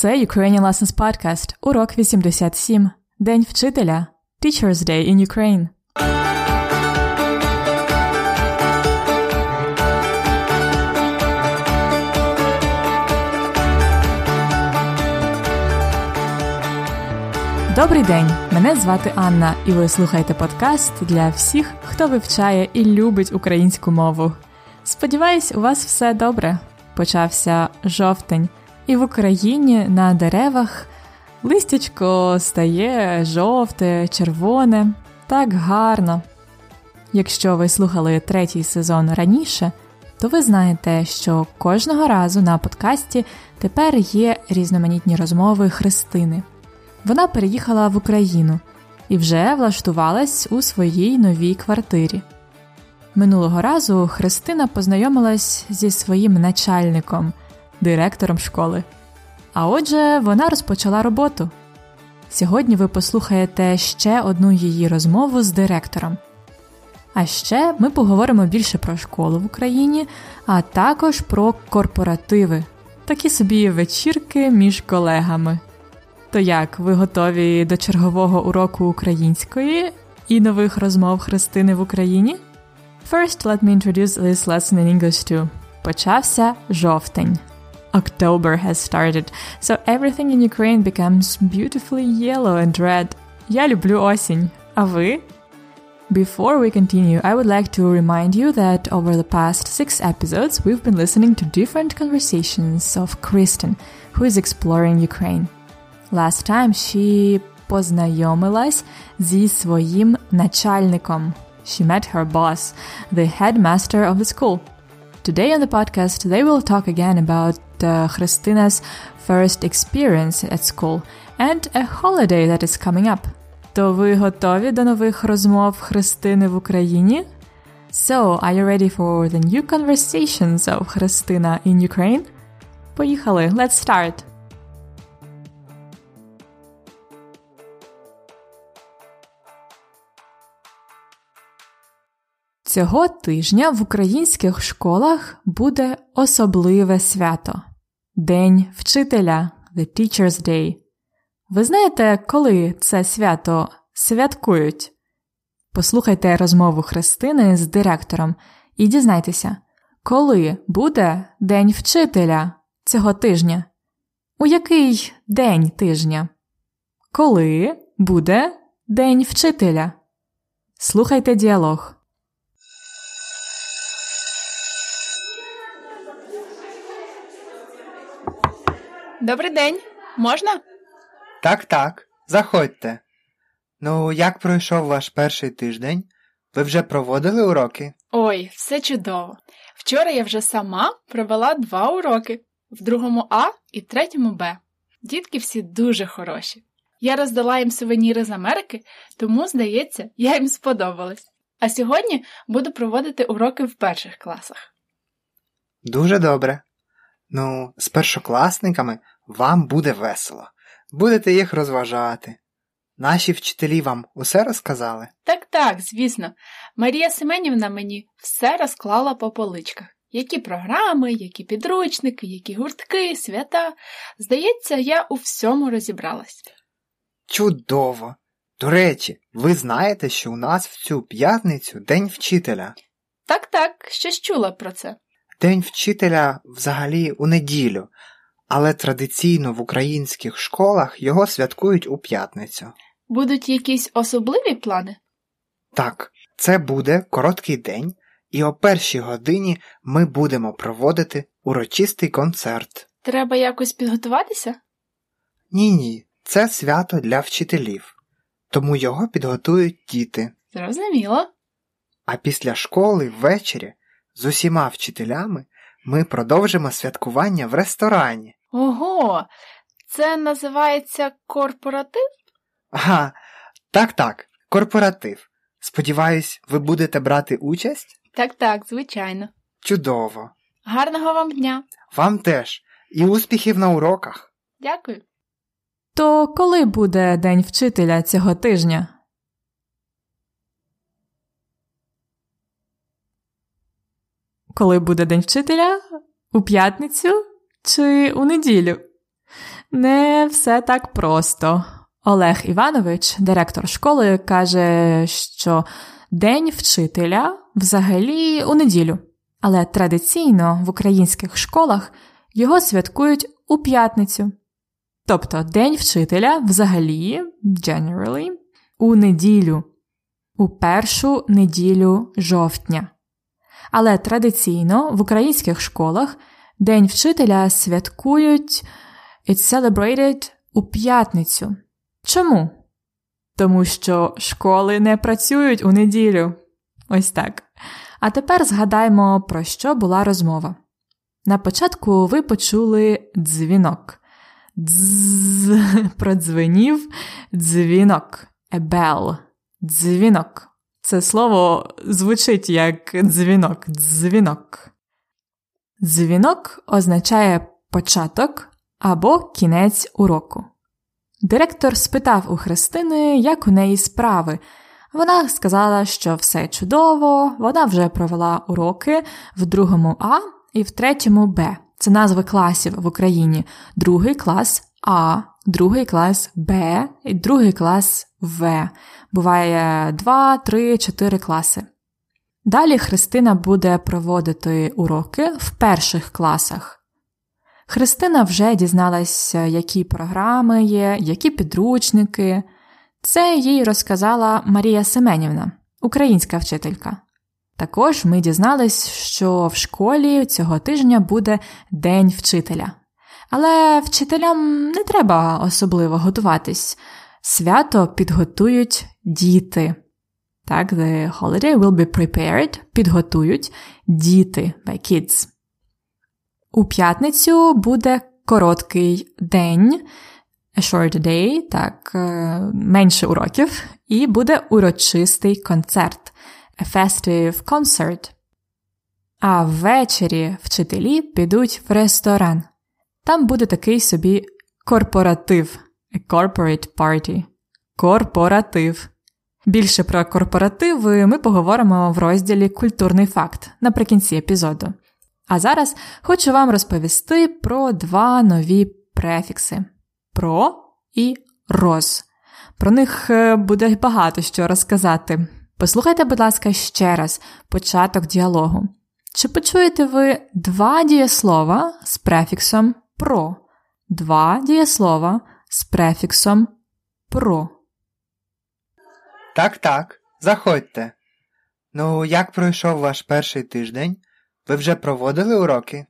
Це Ukrainian Lessons Podcast, урок 87. День вчителя. Teacher's Day in Ukraine. Добрий день! Мене звати Анна, і ви слухаєте подкаст для всіх, хто вивчає і любить українську мову. Сподіваюсь, у вас все добре. Почався жовтень, і в Україні на деревах листячко стає жовте, червоне, так гарно. Якщо ви слухали третій сезон раніше, то ви знаєте, що кожного разу на подкасті тепер є різноманітні розмови Христини. Вона переїхала в Україну і вже влаштувалась у своїй новій квартирі. Минулого разу Христина познайомилась зі своїм начальником, директором школи. А отже, вона розпочала роботу. Сьогодні ви послухаєте ще одну її розмову з директором. А ще ми поговоримо більше про школу в Україні, а також про корпоративи, такі собі вечірки між колегами. То як ви готові до чергового уроку української і нових розмов Христини в Україні? First, let me introduce this lesson in English too. Почався жовтень. October has started, so everything in Ukraine becomes beautifully yellow and red. Я люблю осінь. А ви? Before we continue, I would like to remind you that over the past six episodes, we've been listening to different conversations of Kristen, who is exploring Ukraine. Last time she познайомилась зі своїм начальником. She met her boss, the headmaster of the school. Today on the podcast, they will talk again about uh, Christina's first experience at school and a holiday that is coming up. То ви готові до нових розмов Христини в Україні? So, are you ready for the new conversations of Христина in Ukraine? Поїхали, let's start! Цього тижня в українських школах буде особливе свято День вчителя The Teacher's Day. Ви знаєте, коли це свято святкують? Послухайте розмову Христини з директором і дізнайтеся, коли буде День вчителя цього тижня? У який день тижня? Коли буде День вчителя? Слухайте діалог. Добрий день. Можна? Так, так, заходьте. Ну, як пройшов ваш перший тиждень? Ви вже проводили уроки? Ой, все чудово. Вчора я вже сама провела два уроки в другому А і третьому Б. Дітки всі дуже хороші. Я роздала їм сувеніри з Америки, тому, здається, я їм сподобалась. А сьогодні буду проводити уроки в перших класах. Дуже добре. Ну, з першокласниками вам буде весело. Будете їх розважати. Наші вчителі вам усе розказали? Так, так, звісно. Марія Семенівна мені все розклала по поличках. Які програми, які підручники, які гуртки, свята. Здається, я у всьому розібралась. Чудово! До речі, ви знаєте, що у нас в цю п'ятницю День вчителя. Так, так, щось чула про це. День вчителя взагалі у неділю, але традиційно в українських школах його святкують у п'ятницю. Будуть якісь особливі плани? Так, це буде короткий день, і о першій годині ми будемо проводити урочистий концерт. Треба якось підготуватися? Ні, ні, це свято для вчителів, тому його підготують діти. Зрозуміло. А після школи ввечері з усіма вчителями ми продовжимо святкування в ресторані. Ого, це називається корпоратив? Ага, так, так, корпоратив. Сподіваюсь, ви будете брати участь? Так, так, звичайно. Чудово. Гарного вам дня. Вам теж. І успіхів на уроках. Дякую. То коли буде День вчителя цього тижня? Коли буде День вчителя? У п'ятницю чи у неділю? Не все так просто. Олег Іванович, директор школи, каже, що День вчителя взагалі у неділю, але традиційно в українських школах його святкують у п'ятницю. Тобто День вчителя взагалі, generally, у неділю, у першу неділю жовтня. Але традиційно в українських школах День вчителя святкують It's celebrated у п'ятницю. Чому? Тому що школи не працюють у неділю. Ось так. А тепер згадаємо, про що була розмова. На початку ви почули дзвінок. Дз продзвенів дзвінок. A bell. Дзвінок. Це слово звучить як дзвінок. Дзвінок. Дзвінок означає початок або кінець уроку. Директор спитав у Христини, як у неї справи. Вона сказала, що все чудово, вона вже провела уроки в другому А і в третьому Б. Це назви класів в Україні. Другий клас А, другий клас Б і другий клас В. Буває 2, 3, 4 класи. Далі Христина буде проводити уроки в перших класах. Христина вже дізналася, які програми є, які підручники. Це їй розказала Марія Семенівна, українська вчителька. Також ми дізнались, що в школі цього тижня буде День вчителя. Але вчителям не треба особливо готуватись. Свято підготують діти. Так, the holiday will be prepared, підготують діти by kids. У п'ятницю буде короткий день, a short day, так, е, менше уроків, і буде урочистий концерт, a festive concert. А ввечері вчителі підуть в ресторан. Там буде такий собі корпоратив, a corporate party. Корпоратив. Більше про корпоративи ми поговоримо в розділі Культурний факт наприкінці епізоду. А зараз хочу вам розповісти про два нові префікси про і роз. Про них е, буде багато що розказати. Послухайте, будь ласка, ще раз початок діалогу. Чи почуєте ви два дієслова з префіксом про? Два дієслова з префіксом про. Так, так, заходьте. Ну, як пройшов ваш перший тиждень? Ви вже проводили уроки?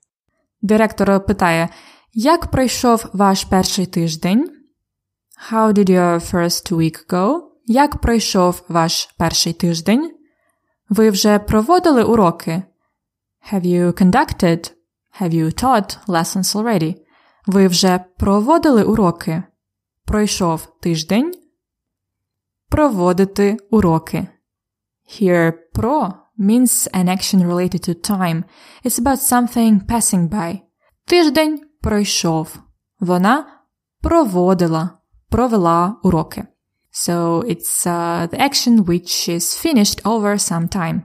Директор питає, як пройшов ваш перший тиждень? How did your first week go? Як пройшов ваш перший тиждень? Ви вже проводили уроки? Have you conducted? Have you taught lessons already? Ви вже проводили уроки? Пройшов тиждень? Проводити уроки. Here про means an action related to time. It's about something passing by. Тиждень пройшов. Вона проводила, провела уроки. So it's uh, the action which is finished over some time.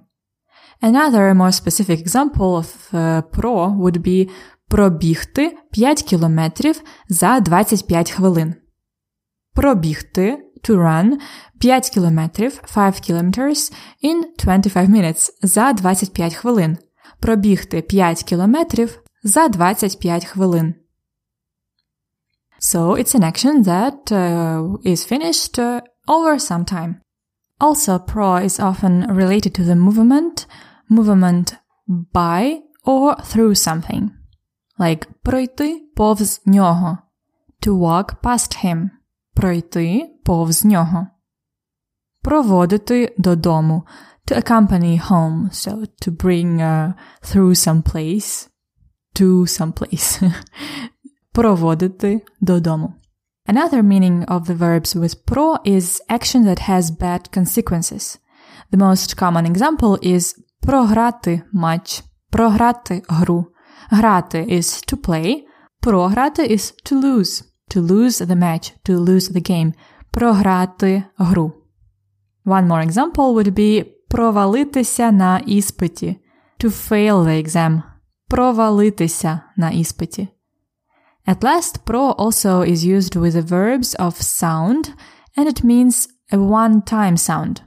Another more specific example of uh, pro would be пробігти 5 кілометрів за 25 хвилин. Пробігти to run 5 кілометрів 5 kilometers in 25 minutes за 25 хвилин. Пробігти 5 кілометрів за 25 хвилин. So it's an action that uh, is finished uh, over some time. Also, pro is often related to the movement, movement by or through something. Like пройти повз нього. To walk past him. Пройти повз нього. Проводити додому. To accompany home. So to bring uh, through some place. To some place. Проводити додому. Another meaning of the verbs with pro is action that has bad consequences. The most common example is програти матч, програти гру. Грати is to play, програти is to lose, to lose the match, to lose the game, програти гру. One more example would be провалитися на іспиті, to fail the exam, провалитися на іспиті. At last, pro also is used with the verbs of sound and it means a one time sound.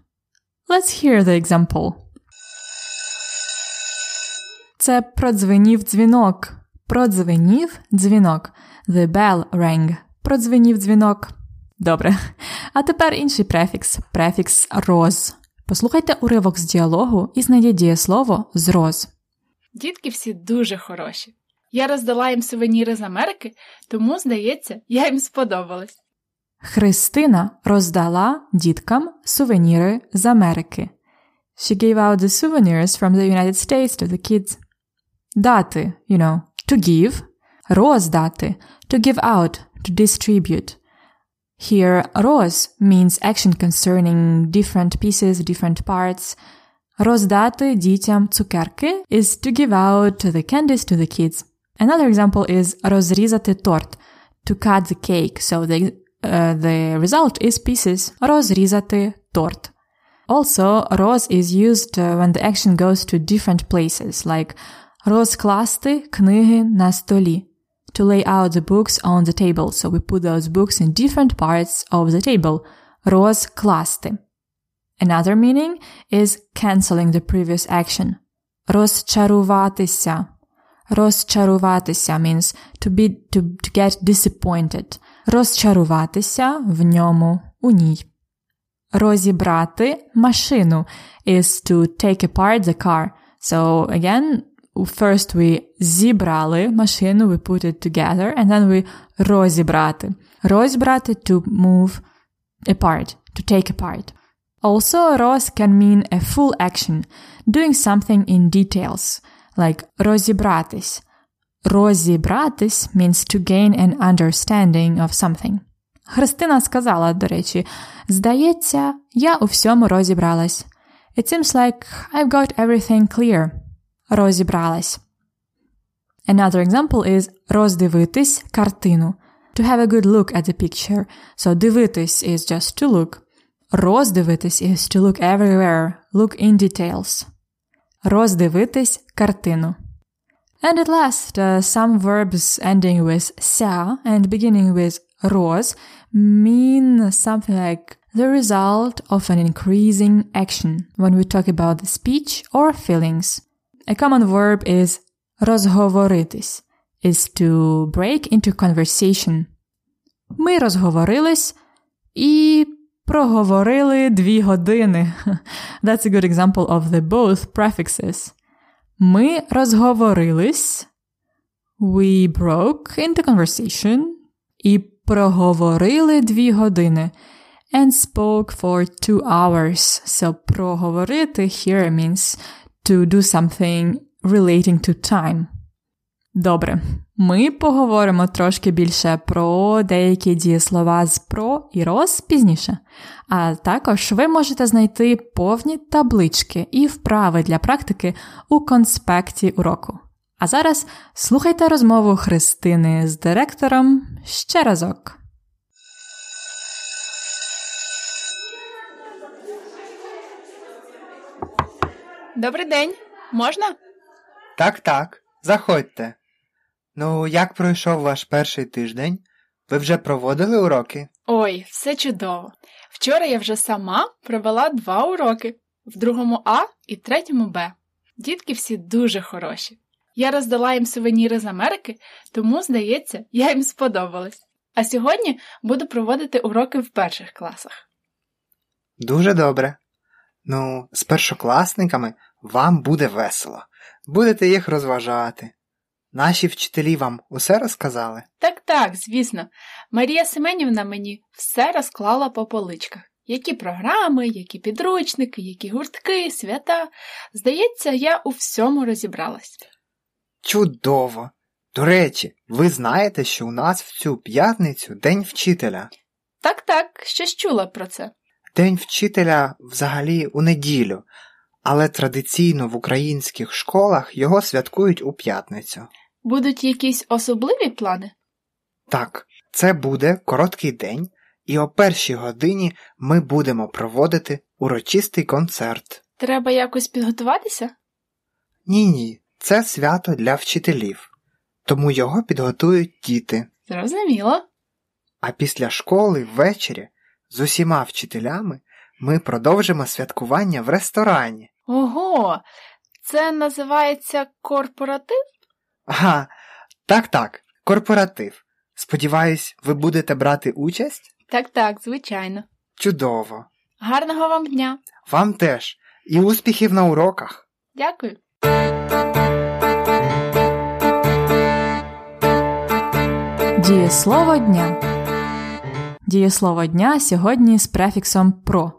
Let's hear the example. Це продзвенів дзвінок. Продзвенів дзвінок. The bell rang. Продзвенів дзвінок. Добре. А тепер інший префікс. Префікс роз. Послухайте уривок з діалогу і знайдіть дієслово з роз. Дітки всі дуже хороші. Я роздала їм сувеніри з Америки, тому, здається, я їм сподобалась. Христина роздала діткам сувеніри з Америки. She gave out the souvenirs from the United States to the kids. Дати, you know, to give. Роздати, to give out, to distribute. Here, роз means action concerning different pieces, different parts. Роздати дітям цукерки is to give out the candies to the kids. Another example is розрізати торт, to cut the cake. So the, uh, the result is pieces. Розрізати торт. Also, роз is used uh, when the action goes to different places, like розкласти книги на столі. To lay out the books on the table. So we put those books in different parts of the table. Розкласти. Another meaning is canceling the previous action. Розчаруватися. Розчаруватися means to be to, to get disappointed. Розчаруватися в ньому, у ній. Розібрати машину is to take apart the car. So again, first we зібрали машину, we put it together, and then we розібрати. Розібрати to move apart, to take apart. Also, roz can mean a full action, doing something in details, like розібратись. Розібратись means to gain an understanding of something. Христина сказала, до речі, здається, я у всьому розібралась. It seems like I've got everything clear. Розібралась. Another example is роздивитись картину. To have a good look at the picture. So дивитись is just to look. Роздивитись is to look everywhere, look in details. Роздивитись картину. And at last, uh, some verbs ending with ся and beginning with роз mean something like the result of an increasing action when we talk about the speech or feelings. A common verb is розговоритись, is to break into conversation. Ми розговорились і проговорили дві години. That's a good example of the both prefixes. Ми розговорились. We broke into conversation. І проговорили дві години. And spoke for two hours. So проговорити here means to do something relating to time. Добре, ми поговоримо трошки більше про деякі дієслова з про і роз пізніше. А також ви можете знайти повні таблички і вправи для практики у конспекті уроку. А зараз слухайте розмову Христини з директором ще разок. Добрий день. Можна? Так, так, заходьте. Ну, як пройшов ваш перший тиждень? Ви вже проводили уроки? Ой, все чудово. Вчора я вже сама провела два уроки в другому А і третьому Б. Дітки всі дуже хороші. Я роздала їм сувеніри з Америки, тому, здається, я їм сподобалась. А сьогодні буду проводити уроки в перших класах. Дуже добре. Ну, з першокласниками вам буде весело. Будете їх розважати. Наші вчителі вам усе розказали? Так, так, звісно. Марія Семенівна мені все розклала по поличках. Які програми, які підручники, які гуртки, свята. Здається, я у всьому розібралась. Чудово! До речі, ви знаєте, що у нас в цю п'ятницю День вчителя. Так, так, щось чула про це. День вчителя взагалі у неділю, але традиційно в українських школах його святкують у п'ятницю. Будуть якісь особливі плани? Так, це буде короткий день, і о першій годині ми будемо проводити урочистий концерт. Треба якось підготуватися? Ні, ні, це свято для вчителів. тому його підготують діти. Зрозуміло. А після школи ввечері з усіма вчителями ми продовжимо святкування в ресторані. Ого, це називається корпоратив? Ага, так, так, корпоратив. Сподіваюсь, ви будете брати участь? Так, так, звичайно. Чудово. Гарного вам дня. Вам теж. І успіхів на уроках. Дякую. Дієслово дня. Дієслово дня сьогодні з префіксом про.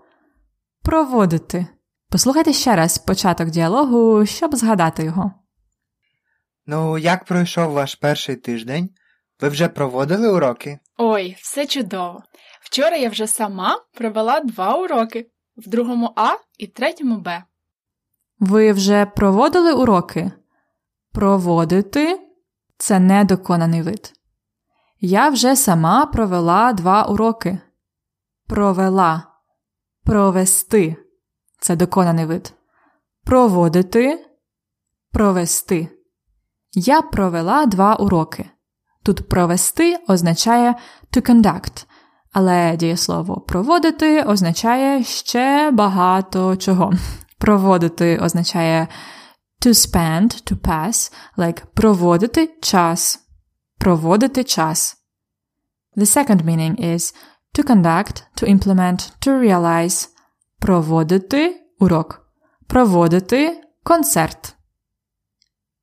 Проводити. Послухайте ще раз початок діалогу, щоб згадати його. Ну, як пройшов ваш перший тиждень? Ви вже проводили уроки? Ой, все чудово. Вчора я вже сама провела два уроки в другому А і третьому Б. Ви вже проводили уроки? Проводити це недоконаний вид. Я вже сама провела два уроки. Провела. Провести це доконаний вид. Проводити. Провести. Я провела два уроки. Тут провести означає to conduct, але дієслово проводити означає ще багато чого. Проводити означає to spend, to pass, like проводити час. Проводити час. The second meaning is to conduct, to implement, to realize. Проводити урок. Проводити концерт.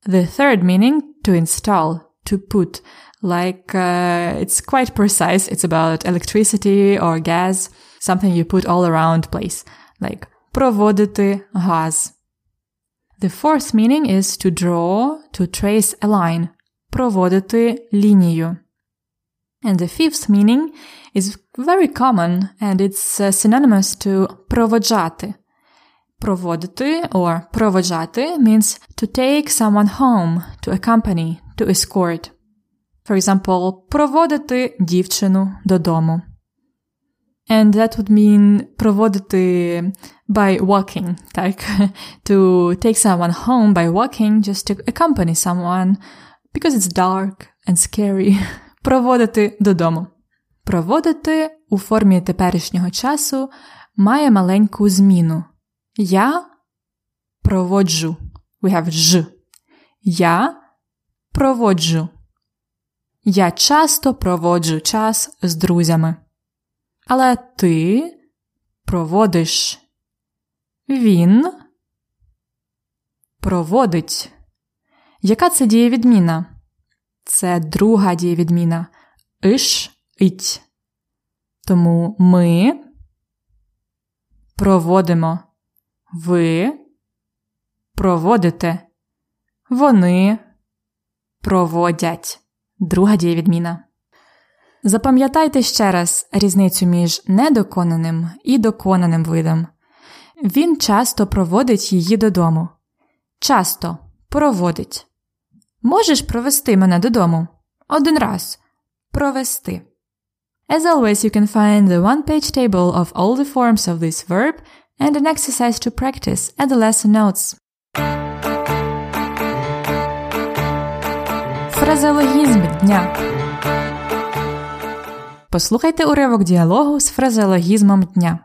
The third meaning to install, to put, like uh, it's quite precise. It's about electricity or gas, something you put all around place, like проводити газ. The fourth meaning is to draw, to trace a line, проводити лінію. And the fifth meaning is very common and it's uh, synonymous to проводжати. Проводити or проводжати means to take someone home, to accompany, to escort. For example, проводити дівчину додому. And that would mean проводити by walking, like to take someone home by walking just to accompany someone because it's dark and scary. Проводити додому. Проводити у формі теперішнього часу має маленьку зміну. Я проводжу. We have ж. Я проводжу. Я часто проводжу час з друзями. Але ти проводиш. Він проводить. Яка це дієвідміна? Це друга дієвідміна. Иш ить. Тому ми проводимо. Ви проводите. Вони проводять. Друга дієвідміна. Запам'ятайте ще раз різницю між недоконаним і доконаним видом. Він часто проводить її додому. Часто проводить. Можеш провести мене додому? Один раз. Провести. As always, you can find the one-page table of all the forms of this verb and an exercise to practice at the lesson notes. Фразеологізм дня. Послухайте уривок діалогу з фразеологізмом дня.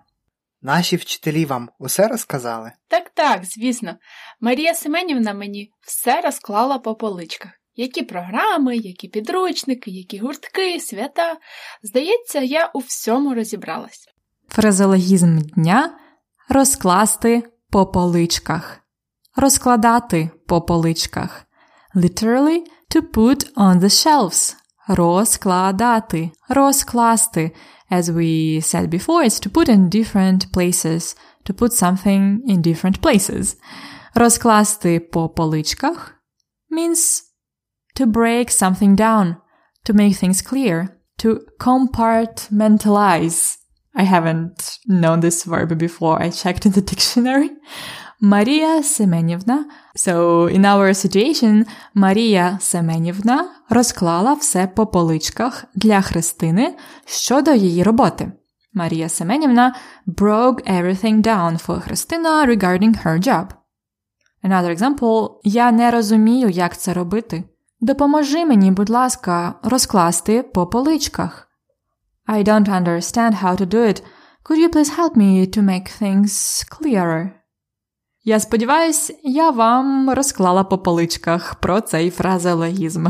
Наші вчителі вам усе розказали? Так, так, звісно. Марія Семенівна мені все розклала по поличках. Які програми, які підручники, які гуртки, свята. Здається, я у всьому розібралась. Фразеологізм дня розкласти по поличках. Розкладати по поличках. Literally to put on the shelves. Розкладати. Розкласти. As we said before, it's to put in different places. To put something in different places. Розкласти по поличках means to break something down, to make things clear, to compartmentalize. I haven't known this verb before. I checked in the dictionary. Марія Семенівна. So, in our situation, Марія Семенівна розклала все по поличках для Христини щодо її роботи. Марія Семенівна broke everything down for Христина regarding her job. Another example. Я не розумію, як це робити. Допоможи мені, будь ласка, розкласти по поличках. I don't understand how to do it. Could you please help me to make things clearer? Я сподіваюсь, я вам розклала по поличках про цей фразеологізм.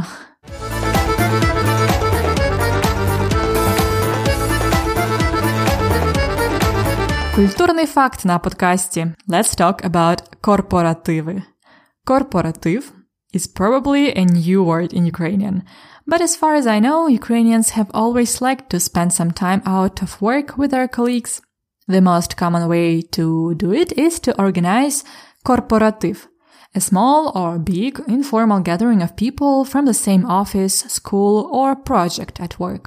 Культурний факт на подкасті. Let's talk about корпоративи. Корпоратив is probably a new word in Ukrainian. But as far as I know, Ukrainians have always liked to spend some time out of work with their colleagues. The most common way to do it is to organize korporativ, a small or big informal gathering of people from the same office, school, or project at work.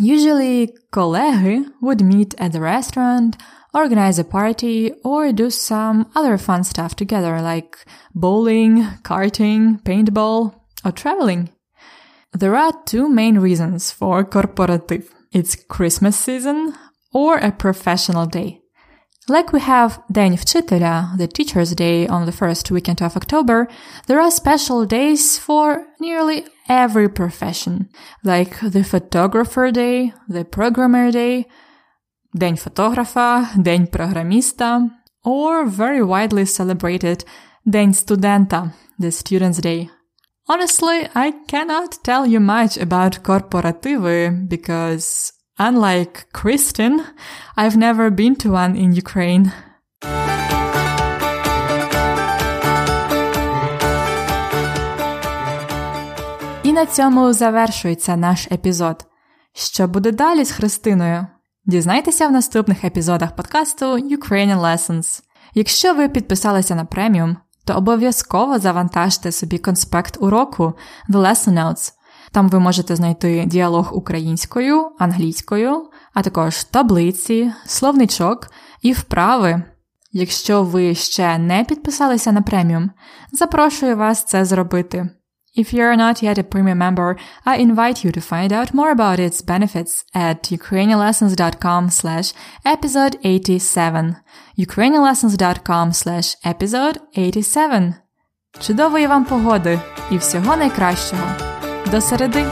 Usually, колеги would meet at the restaurant, organize a party, or do some other fun stuff together like bowling, karting, paintball, or traveling. There are two main reasons for корпоратив. It's Christmas season or a professional day. Like we have День вчителя, the Teacher's Day on the first weekend of October, there are special days for nearly every profession, like the Photographer Day, the Programmer Day, День фотографа, День програміста, or very widely celebrated День студента, the Student's Day. Honestly, I cannot tell you much about корпоративи because, unlike Kristin, I've never been to one in Ukraine. І на цьому завершується наш епізод. Що буде далі з Христиною? Дізнайтеся в наступних епізодах подкасту Ukrainian Lessons. Якщо ви підписалися на преміум, то обов'язково завантажте собі конспект уроку The Lesson Notes. Там ви можете знайти діалог українською, англійською, а також таблиці, словничок і вправи. Якщо ви ще не підписалися на преміум, запрошую вас це зробити. If you're not yet a premium member, I invite you to find out more about its benefits at ukrainianlessons.com slash episode 87. ukrainianlessons.com slash episode 87. Чудової вам погоди і всього найкращого! До середи!